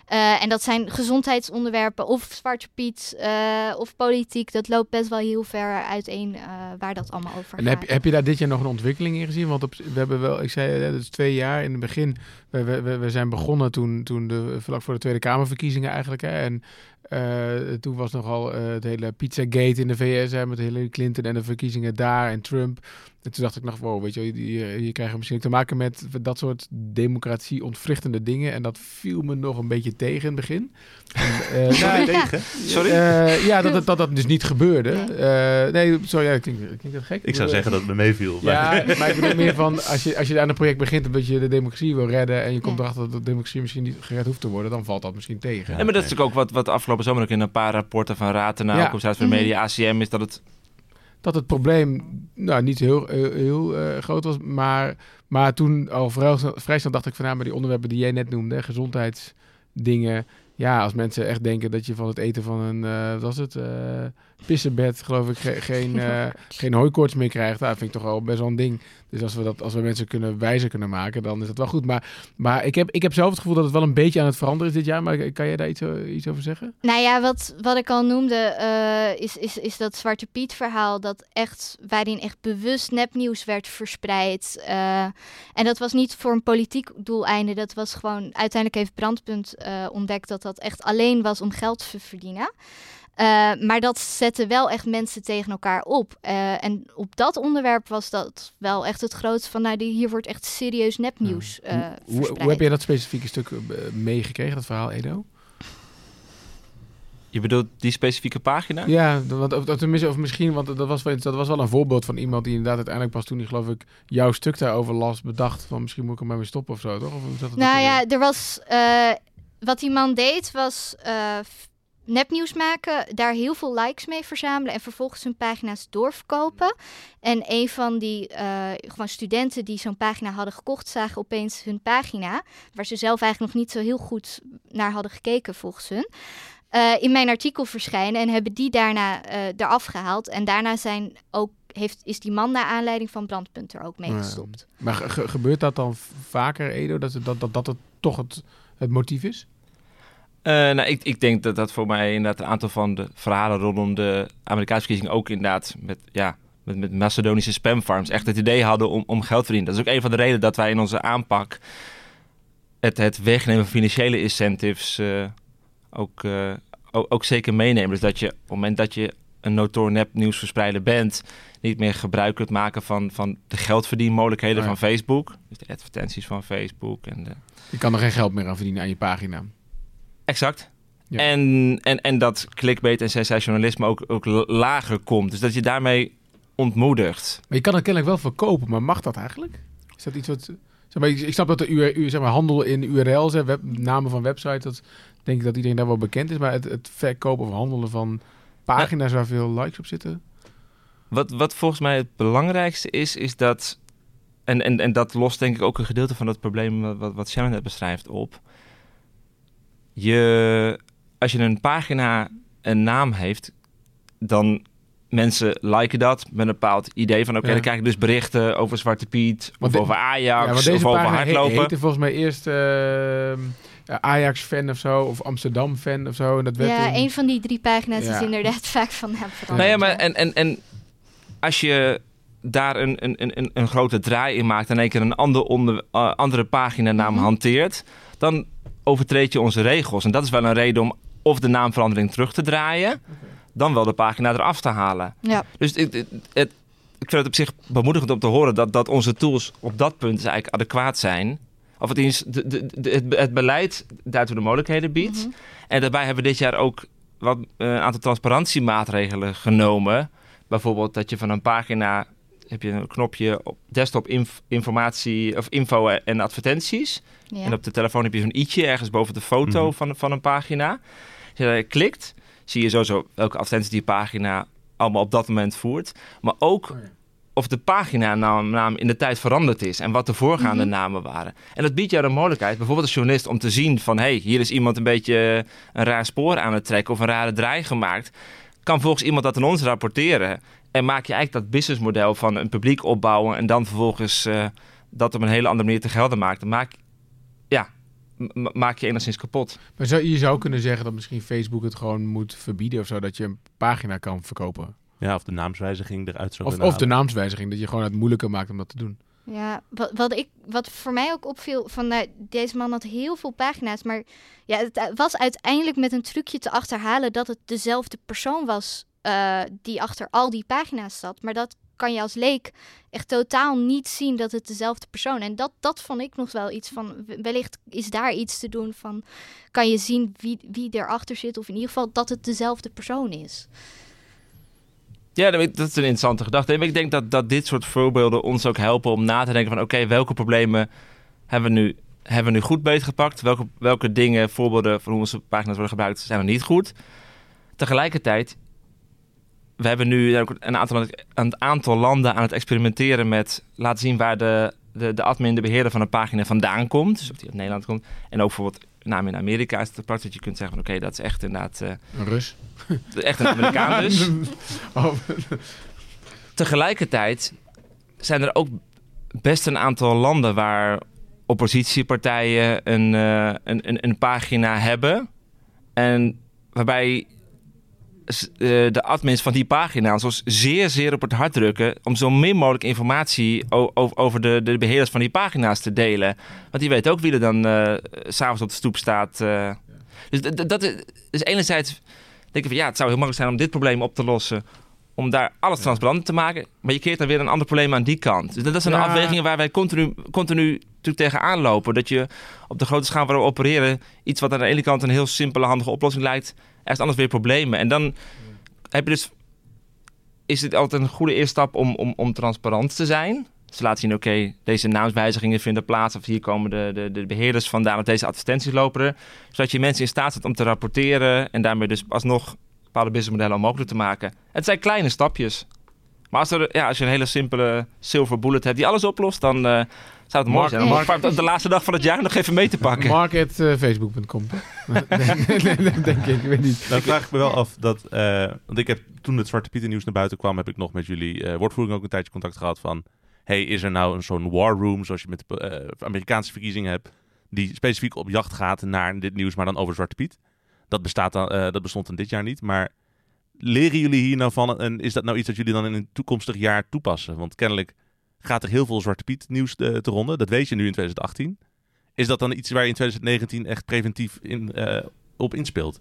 Uh, en dat zijn gezondheidsonderwerpen of Zwarte Piet uh, of politiek. Dat loopt best wel heel ver uiteen uh, waar dat allemaal over en gaat. heb, heb je daar dit jaar nog een ontwikkeling in gezien? Want op, we hebben wel, ik zei, dat is twee jaar in het begin. We, we, we zijn begonnen toen, toen de, vlak voor de Tweede Kamerverkiezingen eigenlijk. Hè, en uh, toen was nogal uh, het hele Pizzagate in de VS hè, met Hillary Clinton en de verkiezingen daar en Trump. En toen dacht ik nog, wow, weet je, hier, hier krijgen we misschien te maken met dat soort democratie ontwrichtende dingen. En dat viel me nog een beetje tegen in het begin. En, [LAUGHS] uh, nou, tegen? Sorry? Uh, ja, dat, dat, dat dat dus niet gebeurde. Uh, nee, sorry, ja, klinkt, klinkt dat gek? Ik zou zeggen dat het me meeviel. Ja, maar ik bedoel meer van, als je, als je aan een project begint omdat je de democratie wil redden en je komt erachter dat de democratie misschien niet gered hoeft te worden, dan valt dat misschien tegen. Ja, maar dat is natuurlijk ook wat, wat afgelopen zomer ook in een paar rapporten van Ratenau, ja. Commissaris van Media, ACM, is dat het dat het probleem nou, niet heel, heel, heel uh, groot was. Maar, maar toen al vrij, vrij snel dacht ik van... Nou, maar die onderwerpen die jij net noemde, gezondheidsdingen... Ja, als mensen echt denken dat je van het eten van een, uh, wat was het, uh, pissenbed, geloof ik, ge [LAUGHS] geen, uh, geen hooikoorts meer krijgt. Dat vind ik toch wel best wel een ding. Dus als we, dat, als we mensen kunnen wijzer kunnen maken, dan is dat wel goed. Maar, maar ik, heb, ik heb zelf het gevoel dat het wel een beetje aan het veranderen is dit jaar. Maar kan jij daar iets, iets over zeggen? Nou ja, wat, wat ik al noemde, uh, is, is, is dat Zwarte Piet verhaal. Dat echt, waarin echt bewust nepnieuws werd verspreid. Uh, en dat was niet voor een politiek doeleinde. Dat was gewoon, uiteindelijk heeft Brandpunt ontdekt dat dat echt alleen was om geld te verdienen. Uh, maar dat zette wel echt mensen tegen elkaar op. Uh, en op dat onderwerp was dat wel echt het grootste van... nou, hier wordt echt serieus nepnieuws uh, hoe, hoe, heb jij dat specifieke stuk meegekregen, dat verhaal, Edo? Je bedoelt die specifieke pagina? Ja, want, of, tenminste, of misschien, want dat was, wel, dat was wel een voorbeeld van iemand die inderdaad uiteindelijk pas toen hij geloof ik jouw stuk daarover las, bedacht van misschien moet ik er maar mee stoppen of zo, toch? Of nou ja, er was, uh, wat die man deed was uh, nepnieuws maken, daar heel veel likes mee verzamelen en vervolgens hun pagina's doorverkopen. En een van die uh, gewoon studenten die zo'n pagina hadden gekocht, zagen opeens hun pagina, waar ze zelf eigenlijk nog niet zo heel goed naar hadden gekeken volgens hun. Uh, in mijn artikel verschijnen en hebben die daarna uh, eraf gehaald. En daarna zijn ook, heeft, is die man naar aanleiding van Brandpunt er ook mee gestopt. maar ge gebeurt dat dan vaker, Edo, dat, dat, dat, dat het toch het, het motief is? Uh, nou, ik, ik denk dat dat voor mij inderdaad een aantal van de verhalen rondom de Amerikaanse verkiezingen ook inderdaad met, ja, met, met Macedonische spamfarms echt het idee hadden om, om geld te verdienen. Dat is ook een van de redenen dat wij in onze aanpak het, het wegnemen van financiële incentives uh, ook, uh, ook, ook, zeker meenemen. Dus dat je op het moment dat je een notoor nepnieuws verspreider bent, niet meer gebruik kunt maken van, van de geldverdienmogelijkheden Oh ja. van Facebook. Dus de advertenties van Facebook en de... Je kan er geen geld meer aan verdienen aan je pagina. Exact. Ja. En, en, en dat clickbait en sensationalisme ook, ook lager komt. Dus dat je daarmee ontmoedigt. Maar je kan het kennelijk wel verkopen, maar mag dat eigenlijk? Is dat iets wat... Zeg maar, ik snap dat de UR, u- zeg maar, handel in URL's, hè, web, namen van websites, dat denk ik dat iedereen daar wel bekend is. Maar het, het verkopen of handelen van pagina's waar veel likes op zitten. Wat, wat volgens mij het belangrijkste is, is dat... En, en, en dat lost denk ik ook een gedeelte van dat probleem wat, wat Shannon net beschrijft op. Je, als je een pagina een naam heeft, dan mensen liken dat met een bepaald idee van oké, Ja. dan krijg ik dus berichten over Zwarte Piet, of de- over Ajax, ja, want deze of over pagina he- hardlopen. heette volgens mij eerst ehm, ja, Ajax-fan of zo, of Amsterdam-fan of zo. En dat werd Ja, toen- een van die drie pagina's Ja. is inderdaad [LAUGHS] vaak van hem veranderd. Nou ja, maar en, en, en als je daar een, een, een, een grote draai in maakt en in één keer een ander onder, eh, andere paginanaam Mhm. hanteert, dan overtreed je onze regels. En dat is wel een reden om of de naamverandering terug te draaien, dan wel de pagina eraf te halen. Ja. Dus het, het, het- ik vind het op zich bemoedigend om te horen dat, dat onze tools op dat punt eigenlijk adequaat zijn. Of het, is de, de, de- het, het beleid daartoe de mogelijkheden biedt. Mhm. En daarbij hebben we dit jaar ook wat, eh, een aantal transparantiemaatregelen genomen. Bijvoorbeeld dat je van een pagina heb je een knopje op desktop inf- informatie of info en advertenties. Ja. En op de telefoon heb je zo'n i'tje ergens boven de foto Mhm. van, van een pagina. Als je daar klikt, zie je sowieso welke advertenties die pagina allemaal op dat moment voert. Maar ook Oh of de paginaam naam in de tijd veranderd is en wat de voorgaande Mhm. namen waren. En dat biedt jou de mogelijkheid, bijvoorbeeld als journalist, om te zien van... hé, hey, hier is iemand een beetje een raar spoor aan het trekken of een rare draai gemaakt. Kan volgens iemand dat aan ons rapporteren. En maak je eigenlijk dat businessmodel van een publiek opbouwen... en dan vervolgens eh, dat op een hele andere manier te gelden maakt. Dan maak, ja, maak je enigszins kapot. Maar zou, je zou kunnen zeggen dat misschien Facebook het gewoon moet verbieden of zo, dat je een pagina kan verkopen. Ja, of de naamswijziging eruit zou Of, kunnen of de naamswijziging, dat je gewoon het moeilijker maakt om dat te doen. Ja, wat, wat, ik, wat voor mij ook opviel, van nou, deze man had heel veel pagina's, maar ja, het was uiteindelijk met een trucje te achterhalen dat het dezelfde persoon was eh, die achter al die pagina's zat. Maar dat kan je als leek echt totaal niet zien dat het dezelfde persoon. En dat, dat vond ik nog wel iets van, wellicht is daar iets te doen van, kan je zien wie, wie erachter zit, of in ieder geval dat het dezelfde persoon is. Ja, dat is een interessante gedachte. En ik denk dat, dat dit soort voorbeelden ons ook helpen om na te denken van... oké, welke problemen hebben we nu, hebben we nu goed beetgepakt? Welke, welke dingen, voorbeelden van hoe onze pagina's worden gebruikt, zijn er niet goed? Tegelijkertijd, we hebben nu een aantal, een aantal landen aan het experimenteren met... laten zien waar de, de, de admin, de beheerder van een pagina vandaan komt. Dus of die uit Nederland komt. En ook bijvoorbeeld, naam in Amerika is het praktisch dat je kunt zeggen van... oké, dat is echt inderdaad eh, Een Rus. echt een Amerikaan [LAUGHS] dus. Oh, Tegelijkertijd zijn er ook best een aantal landen waar oppositiepartijen een, eh, een, een, een pagina hebben. En waarbij de admins van die pagina's ons zeer, zeer op het hart drukken om zo min mogelijk informatie over de, de beheerders van die pagina's te delen. Want die weten ook wie er dan eh, s s'avonds op de stoep staat. eh. Dus dat is, dus enerzijds denk ik van ja, het zou heel makkelijk zijn om dit probleem op te lossen om daar alles transparant te maken. Maar je creëert dan weer een ander probleem aan die kant. Dus dat zijn Ja. de afwegingen waar wij continu, continu tegenaan lopen. Dat je op de grote schaal waar we opereren... iets wat aan de ene kant een heel simpele, handige oplossing lijkt... ergens anders weer problemen. En dan heb je dus... is het altijd een goede eerste stap om, om, om transparant te zijn. Ze laten zien, oké, deze naamswijzigingen vinden plaats. Of hier komen de, de, de beheerders vandaan. Of deze advertenties lopen er. Zodat je mensen in staat zet om te rapporteren. En daarmee dus alsnog bepaalde businessmodellen mogelijk te maken. Het zijn kleine stapjes. Maar als, er, ja, als je een hele simpele silver bullet hebt die alles oplost, dan uh, zou het mooi Mark- zijn om Mark- op de laatste dag van het jaar nog even mee te pakken. Mark.facebook.com. denk [LAUGHS] ik, ik weet niet. Dan vraag ik me wel af dat, eh, want ik heb toen het Zwarte Pieter nieuws naar buiten kwam, heb ik nog met jullie eh, woordvoering ook een tijdje contact gehad van, hey, is er nou een zo'n war room, zoals je met de eh, Amerikaanse verkiezingen hebt, die specifiek op jacht gaat naar dit nieuws, maar dan over Zwarte Piet? Dat, bestaat dan, eh, dat bestond dan dit jaar niet, maar leren jullie hier nou van en is dat nou iets dat jullie dan in een toekomstig jaar toepassen? Want kennelijk gaat er heel veel Zwarte Piet nieuws eh, te ronden, dat weet je nu in 2018. Is dat dan iets waar je in 2019 echt preventief in, eh, op inspeelt?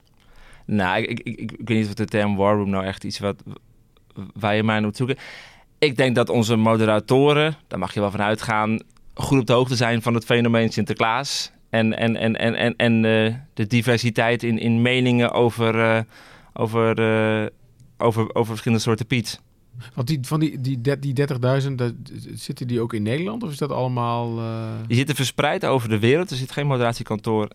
Nou, ik, ik, ik, weet niet of de term war room nou echt iets wat, waar je mij moet zoeken. Ik denk dat onze moderatoren, daar mag je wel van uitgaan, goed op de hoogte zijn van het fenomeen Sinterklaas. En, en, en, en, en, eh, de diversiteit in, in meningen over, eh, over, eh, over, over verschillende soorten Piet. Want die, van die, die, die 30.000, dat- zitten die ook in Nederland? Of is dat allemaal... eh, Die zitten verspreid over de wereld. Er zit geen moderatiekantoor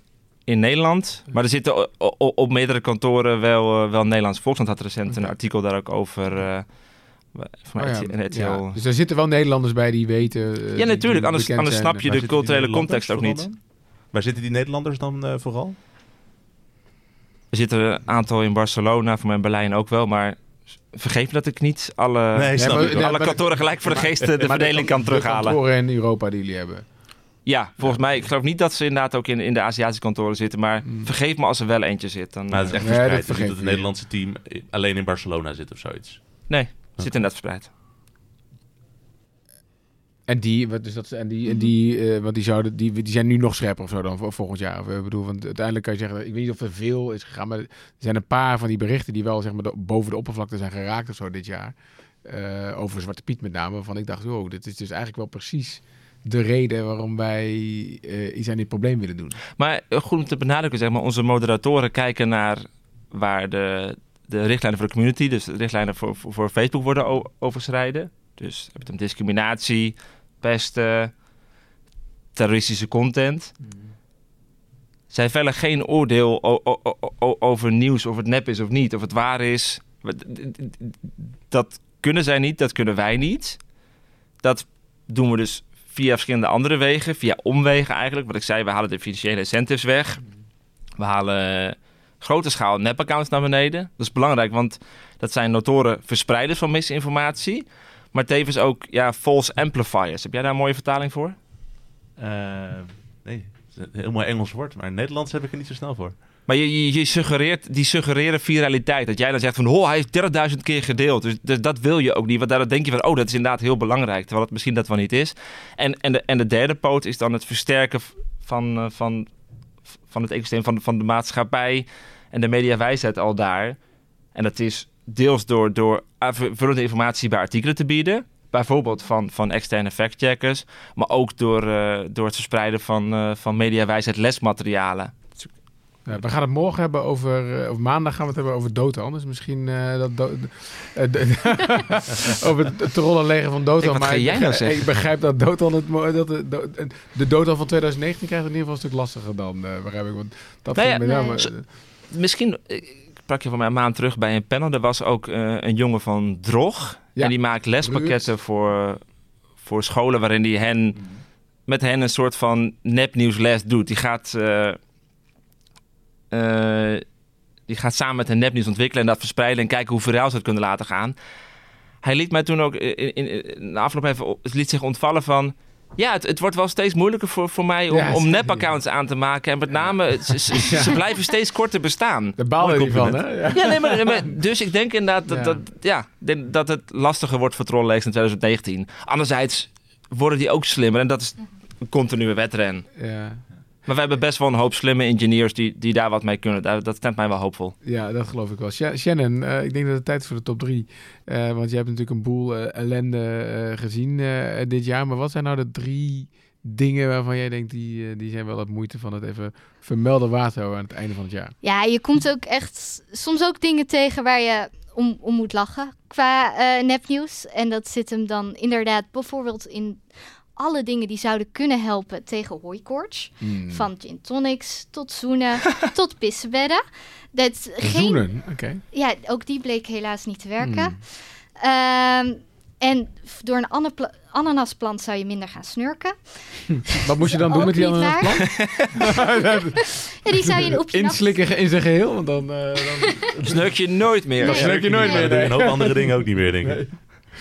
in Nederland. Maar er zitten o- o- op meerdere kantoren wel, eh, wel Nederlands. Volkskrant had recent een artikel daar ook over. eh van oh ja, RTL. Ja. Dus er zitten wel Nederlanders bij die weten... Ja, natuurlijk. Anders, bekend anders zijn. snap je Waar de culturele context ook niet. dan? Waar zitten die Nederlanders dan eh, vooral? Er zitten een aantal in Barcelona, voor mij in Berlijn ook wel. Maar vergeef me dat ik niet alle, Nee, maar- ja, alle kantoren gelijk voor de geest de maar verdeling kan de terughalen. kantoren in Europa die jullie hebben. Ja, volgens mij. Ik geloof niet dat ze inderdaad ook in, in de Aziatische kantoren zitten. Maar Hmm. vergeef me als er wel eentje zit. Dan, Maar het is echt Nee, dat verspreid. Het is vergeet niet dat het. Nederlandse team eh, alleen in Barcelona zit of zoiets. Nee, zit inderdaad verspreid. En die, wat is dat, en die, en die, eh, want die, zouden, die, die zijn nu nog scherper of zo dan voor volgend jaar. Of, ik bedoel, want uiteindelijk kan je zeggen, ik weet niet of er veel is gegaan, maar er zijn een paar van die berichten die wel zeg maar, de- boven de oppervlakte zijn geraakt of zo dit jaar. Eh, over Zwarte Piet met name. Waarvan ik dacht, oh, dit is dus eigenlijk wel precies de reden waarom wij eh, iets aan dit probleem willen doen. Maar eh, goed om te benadrukken, zeg maar, onze moderatoren kijken naar waar de, de richtlijnen voor de community, dus de richtlijnen voor, voor, voor Facebook worden o- overschreden. Dus heb je het om discriminatie, pesten, terroristische content. Zij vellen geen oordeel over nieuws, of het nep is of niet, of het waar is. Dat kunnen zij niet, dat kunnen wij niet. Dat doen we dus via verschillende andere wegen, via omwegen eigenlijk. Wat ik zei, we halen de financiële incentives weg. We halen grote schaal nepaccounts naar beneden. Dat is belangrijk, want dat zijn notoren verspreiders van misinformatie. Maar tevens ook ja, false amplifiers. Heb jij daar een mooie vertaling voor? Eh, nee, het is een heel mooi Engels woord, maar in Nederlands heb ik er niet zo snel voor. Maar je, je, je suggereert, die suggereren viraliteit. Dat jij dan zegt van, oh, hij is 30.000 keer gedeeld. Dus, dus dat wil je ook niet. Want daar denk je van, oh, dat is inderdaad heel belangrijk. Terwijl het misschien dat wel niet is. En, en, de, en de derde poot is dan het versterken van, eh, van, van het ecosysteem van, van de maatschappij. En de mediawijsheid al daar. En dat is deels door, door vullende informatie bij artikelen te bieden. Bijvoorbeeld van, van externe factcheckers. Maar ook door, eh, door het verspreiden van, eh van mediawijsheid lesmaterialen. Ja, we gaan het morgen hebben over, eh, of maandag gaan we het hebben over Dotan. Dus misschien dat do- [LAUGHS] over het te rollen leggen van Dotan. Hey, wat maar ga ik jij nou begrijp- zeggen? Ik begrijp dat Dotan het dat de, de Dotan van 2019 krijgt in ieder geval een stuk lastiger dan, begrijp ik. Want dat Nou ja, nee. Zo- Misschien, sprak je van mij een maand terug bij een panel. Er was ook eh, een jongen van Drog. Ja, En die maakt lespakketten voor, voor scholen waarin hij hen, met hen een soort van nepnieuwsles doet. Die gaat, eh, eh, die gaat samen met hen nepnieuws ontwikkelen en dat verspreiden en kijken hoe viraal ze het kunnen laten gaan. Hij liet mij toen ook in, in, in de afloop even liet zich ontvallen van... Ja, het, het wordt wel steeds moeilijker voor, voor mij om, Ja, om nepaccounts aan te maken. En met name, ze, ze, [LAUGHS] ze blijven steeds korter bestaan. Daar Mooi hij van, hè? Ja. Ja, nee, maar, maar- dus ik denk inderdaad dat, Ja. dat, ja, dat het lastiger wordt voor trolllegs in 2019. Anderzijds worden die ook slimmer en dat is een continue wedren. Ja. Maar we hebben best wel een hoop slimme engineers die, die daar wat mee kunnen. Dat, dat stemt mij wel hoopvol. Ja, dat geloof ik wel. Sha- Shannon, eh, ik denk dat het tijd is voor de top drie. Eh, want je hebt natuurlijk een boel eh, ellende eh, gezien eh, dit jaar. Maar wat zijn nou de drie dingen waarvan jij denkt... die, die zijn wel het moeite van het even vermelden waard houden aan het einde van het jaar? Ja, je komt ook echt soms ook dingen tegen waar je om, om moet lachen qua eh, nepnieuws. En dat zit hem dan inderdaad bijvoorbeeld in alle dingen die zouden kunnen helpen tegen hooikoorts. Hmm. Van gin tonics tot zoenen [LAUGHS] tot pissebedden. Dat geen, Zoenen, oké. ja, ook die bleek helaas niet te werken. Hmm. Ehm, en door een anapla- ananasplant zou je minder gaan snurken. [LAUGHS] Wat moest je dan doen Ook met die waar. [LAUGHS] Ja, die zou je op je nacht- Inslikken in zijn geheel, want dan... eh, dan... Snurk je nooit meer. Dan snurk je nooit meer. een hoop andere dingen ook niet meer, denk ik. Nee.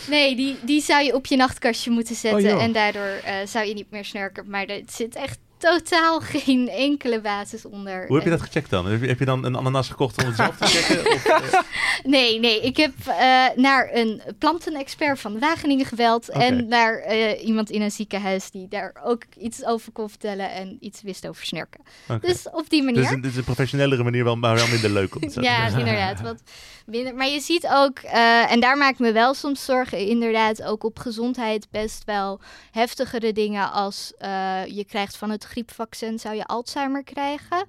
Nee, die, die zou je op je nachtkastje moeten zetten. Oh, joh. en daardoor eh, zou je niet meer snurken. Maar er zit echt totaal [LAUGHS] geen enkele basis onder. Hoe heb je dat gecheckt dan? Heb je, dan een ananas gekocht om het zelf te checken? [LAUGHS] Of, eh, Nee, nee. Ik heb eh, naar een plantenexpert van Wageningen gebeld. Oké. En naar eh, iemand in een ziekenhuis die daar ook iets over kon vertellen. En iets wist over snurken. Dus op die manier. Dus een, dit is een professionellere manier, wel, maar wel minder leuk. Om [LAUGHS] Ja, inderdaad. Wat minder. Maar je ziet ook, en daar maak ik me wel soms zorgen, inderdaad, ook op gezondheid best wel heftigere dingen als je krijgt van het griepvaccin, zou je Alzheimer krijgen.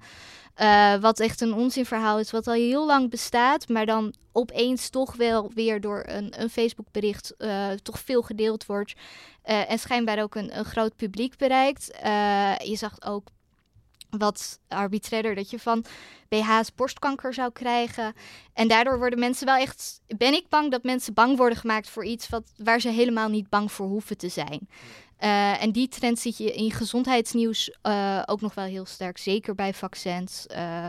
Eh, wat echt een onzinverhaal is, wat al heel lang bestaat, maar dan opeens toch wel weer door een, een Facebook-bericht eh, toch veel gedeeld wordt. eh, en schijnbaar ook een, groot publiek bereikt. Je zag ook wat arbitrairder dat je van BH's borstkanker zou krijgen. En daardoor worden mensen wel echt. Ben ik bang dat mensen bang worden gemaakt voor iets wat, waar ze helemaal niet bang voor hoeven te zijn. Eh, en die trend zie je in gezondheidsnieuws eh, ook nog wel heel sterk. Zeker bij vaccins. eh,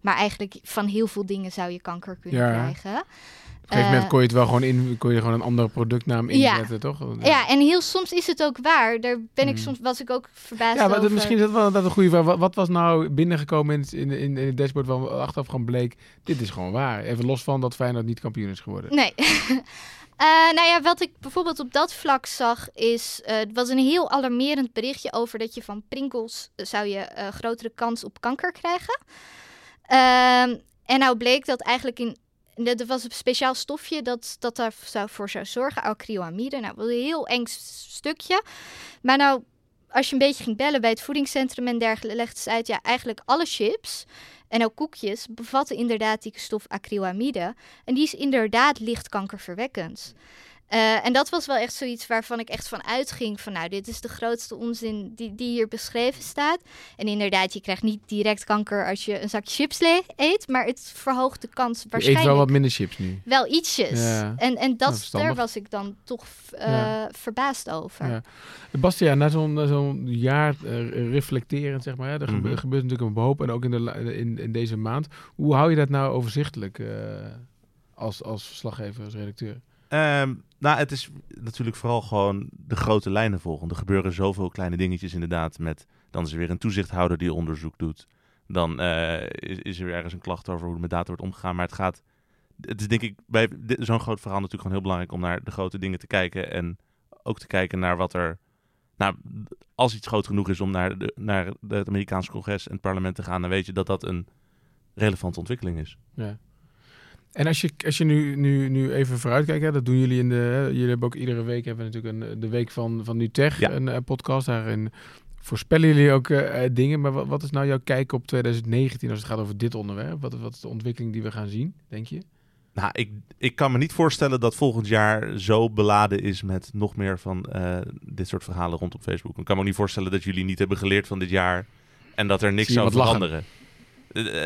maar eigenlijk van heel veel dingen zou je kanker kunnen Ja. krijgen. Op een gegeven moment kon je het wel gewoon in, kon je gewoon een andere productnaam Ja. inzetten, toch? Ja, en heel soms is het ook waar. Daar ben ik Hmm. soms was ik ook verbaasd Ja, maar over. misschien is dat wel dat een goede vraag. Wat, wat was nou binnengekomen in het, in, in, in het dashboard waar achteraf gewoon bleek, dit is gewoon waar. Even los van dat Feyenoord niet kampioen is geworden. Nee. [LAUGHS] Eh, nou ja, wat ik bijvoorbeeld op dat vlak zag, is. eh, het was een heel alarmerend berichtje over dat je van Pringles. eh, zou je grotere kans op kanker krijgen. Ehm, en nou bleek dat eigenlijk in. dat- Er was een speciaal stofje dat, dat daarvoor zou zorgen, acrylamide. Nou, wel een heel eng stukje. Maar nou, als je een beetje ging bellen bij het voedingscentrum en dergelijke, legde ze uit, ja, eigenlijk alle chips en ook koekjes bevatten inderdaad die stof acrylamide. En die is inderdaad licht kankerverwekkend. Eh, en dat was wel echt zoiets waarvan ik echt van uitging van nou, dit is de grootste onzin die, die hier beschreven staat. En inderdaad, je krijgt niet direct kanker als je een zak chips eet, maar het verhoogt de kans Je eet waarschijnlijk wel wat minder chips nu. wel ietsjes. Ja. En, en dat, daar was ik dan toch eh, Ja. verbaasd over. Ja. Bastiaan, na zo'n na zo'n jaar eh, reflecterend, zeg maar, hè, er gebe- Mhm. gebeurt natuurlijk een hoop en ook in, de, in, in deze maand. Hoe hou je dat nou overzichtelijk eh, als, als verslaggever, als redacteur? Ehm, nou, het is natuurlijk vooral gewoon de grote lijnen volgen. Er gebeuren zoveel kleine dingetjes inderdaad. Met, dan is er weer een toezichthouder die onderzoek doet. Dan eh, is, is er ergens een klacht over hoe met data wordt omgegaan. Maar het gaat... Het is denk ik bij zo'n groot verhaal natuurlijk gewoon heel belangrijk om naar de grote dingen te kijken. En ook te kijken naar wat er... Nou, als iets groot genoeg is om naar, de, naar het Amerikaanse congres en het parlement te gaan... dan weet je dat dat een relevante ontwikkeling is. Ja. En als je, als je nu, nu, nu even vooruit kijkt, hè, dat doen jullie in de. hè, Jullie hebben ook iedere week hebben we natuurlijk een, de week van, van NuTech, Ja. een eh, podcast. Daarin voorspellen jullie ook eh, eh, dingen. Maar wat, wat is nou jouw kijk op 2019 als het gaat over dit onderwerp? Wat, wat is de ontwikkeling die we gaan zien, denk je? Nou, ik, ik kan me niet voorstellen dat volgend jaar zo beladen is met nog meer van eh, dit soort verhalen rondom Facebook. Ik kan me ook niet voorstellen dat jullie niet hebben geleerd van dit jaar en dat er niks zou lachen. veranderen.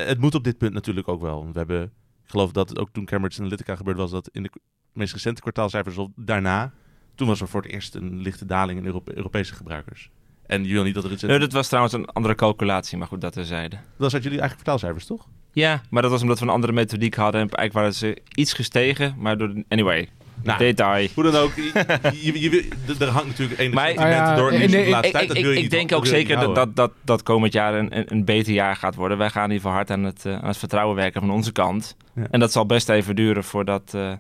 Het moet op dit punt natuurlijk ook wel. We hebben, ik geloof dat het ook toen Cambridge Analytica gebeurd was, dat in de meest recente kwartaalcijfers of daarna, toen was er voor het eerst een lichte daling in Europe- Europese gebruikers. En je wil niet dat er iets... Nee, dat was trouwens een andere calculatie, maar goed, dat terzijde. Dat was uit jullie eigen kwartaalcijfers, toch? Ja, maar dat was omdat we een andere methodiek hadden. En eigenlijk waren ze iets gestegen, maar door... de- Anyway, Nou, detail. Hoe dan ook, je, je, er hangt natuurlijk enig Maar- sentiment Ah ja, door nee, de laatste Ik, tijd. ik, Dat wil je ik niet- denk ook zeker dat, dat, dat, dat komend jaar een, een, een beter jaar gaat worden. Wij gaan in ieder geval hard aan het, eh, aan het vertrouwen werken van onze kant. Ja. En dat zal best even duren voordat eh,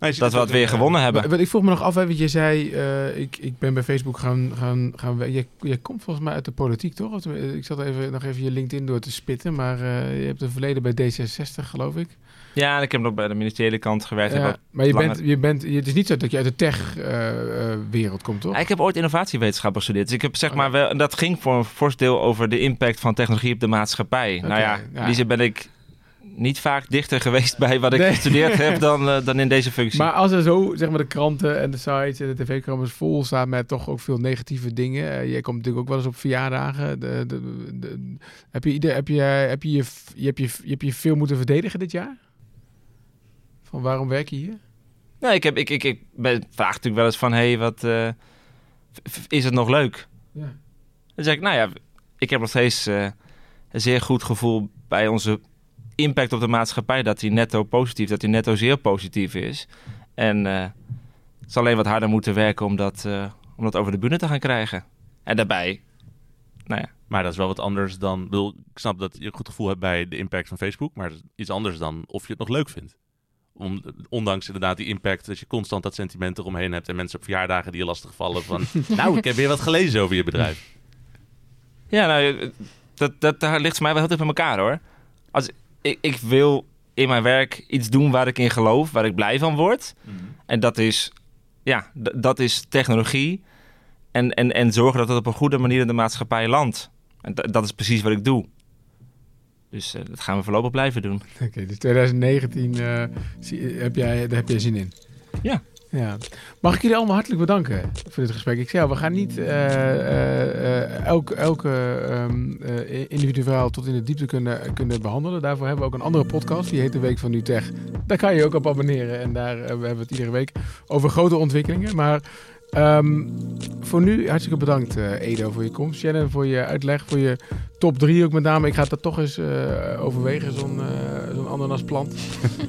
Dat we het weer eh, gewonnen hebben. Maar, maar ik vroeg me nog af, hè, want je zei, eh, ik, ik ben bij Facebook gaan, gaan, gaan je, je komt volgens mij uit de politiek, toch? Of tenminste, Ik zat even, nog even je LinkedIn door te spitten, maar eh, je hebt een verleden bij D66, geloof ik. Ja, en ik heb nog bij de ministeriële kant gewerkt. Heb Ja, maar je langer- bent, je bent, je- het is niet zo dat je uit de tech-wereld komt, toch? Ja, ik heb ooit innovatiewetenschap gestudeerd. Dus ik heb zeg Oh, maar wel... En dat ging voor een fors deel over de impact van technologie op de maatschappij. nou ja, ja. in die zin ben ik niet vaak dichter geweest bij wat ik Nee. gestudeerd heb [LAUGHS] dan, eh, dan in deze functie. Maar als er zo, zeg maar, de kranten en de sites en de tv-programma's vol staan met toch ook veel negatieve dingen. eh, jij komt natuurlijk ook wel eens op verjaardagen. De, de, de- heb, je, ieder- heb, je, heb, je, je, je, heb je, je hebt je veel moeten verdedigen dit jaar? Van waarom werk je hier? Nee, ik, heb, ik, ik, ik ben, vraag natuurlijk wel eens van, hé, hey, wat eh, is het nog leuk? Ja. Dan zeg ik, nou ja, ik heb nog steeds een zeer goed gevoel bij onze impact op de maatschappij. Dat die netto positief, dat die netto zeer positief is. En eh het zal alleen wat harder moeten werken om dat, eh, om dat over de bühne te gaan krijgen. En daarbij, nou ja, Maar dat is wel wat anders dan... ik bedoel, Ik snap dat je een goed gevoel hebt bij de impact van Facebook. Maar iets anders dan of je het nog leuk vindt. Om, ondanks inderdaad die impact, dat je constant dat sentiment eromheen hebt. En mensen op verjaardagen die je lastig vallen van... [LAUGHS] nou, ik heb weer wat gelezen over je bedrijf. Ja, nou, dat, dat, daar ligt voor mij wel heel dicht bij elkaar hoor. Als, ik, ik wil in mijn werk iets doen waar ik in geloof, waar ik blij van word. En dat is, ja, dat is technologie. En, en, en zorgen dat het op een goede manier in de maatschappij landt. En dat is precies wat ik doe. Dus eh, dat gaan we voorlopig blijven doen. Oké, dus 2019 eh, zie- heb, jij, daar heb jij zin in. Ja. Ja. Mag ik jullie allemaal hartelijk bedanken voor dit gesprek. Ik zei al, we gaan niet eh, eh, eh, elk, elke eh, individueel verhaal tot in de diepte kunnen, kunnen behandelen. Daarvoor hebben we ook een andere podcast, die heet De Week van NuTech. Daar kan je ook op abonneren en daar eh, hebben we het iedere week over grote ontwikkelingen. Maar ehm, voor nu hartstikke bedankt eh, Edo voor je komst. Shannon voor je uitleg, voor je top 3 ook met name. Ik ga dat toch eens eh, overwegen, zo'n eh, zo'n ananasplant. [LAUGHS]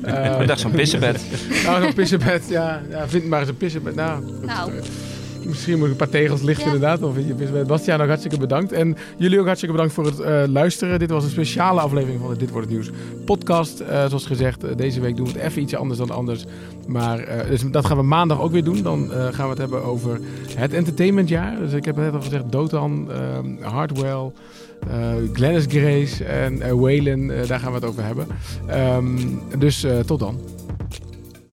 Eh, ik dacht zo'n pissenbed. [LAUGHS] nou, zo'n pissenbed, ja. ja. Vind maar eens een pissenbed. Nou, Nou. Misschien moet ik een paar tegels lichten Ja. inderdaad. Of je. Bastiaan ook hartstikke bedankt. En jullie ook hartstikke bedankt voor het eh, luisteren. Dit was een speciale aflevering van de Dit Wordt Het Nieuws podcast. Eh, zoals gezegd, eh, deze week doen we het even iets anders dan anders. Maar dus dat gaan we maandag ook weer doen. Dan gaan we het hebben over het entertainmentjaar. Dus ik heb net al gezegd, Dotan, uh, Hardwell... Uh, Glennis Grace en uh, Waylon, uh, daar gaan we het over hebben. Um, dus tot dan.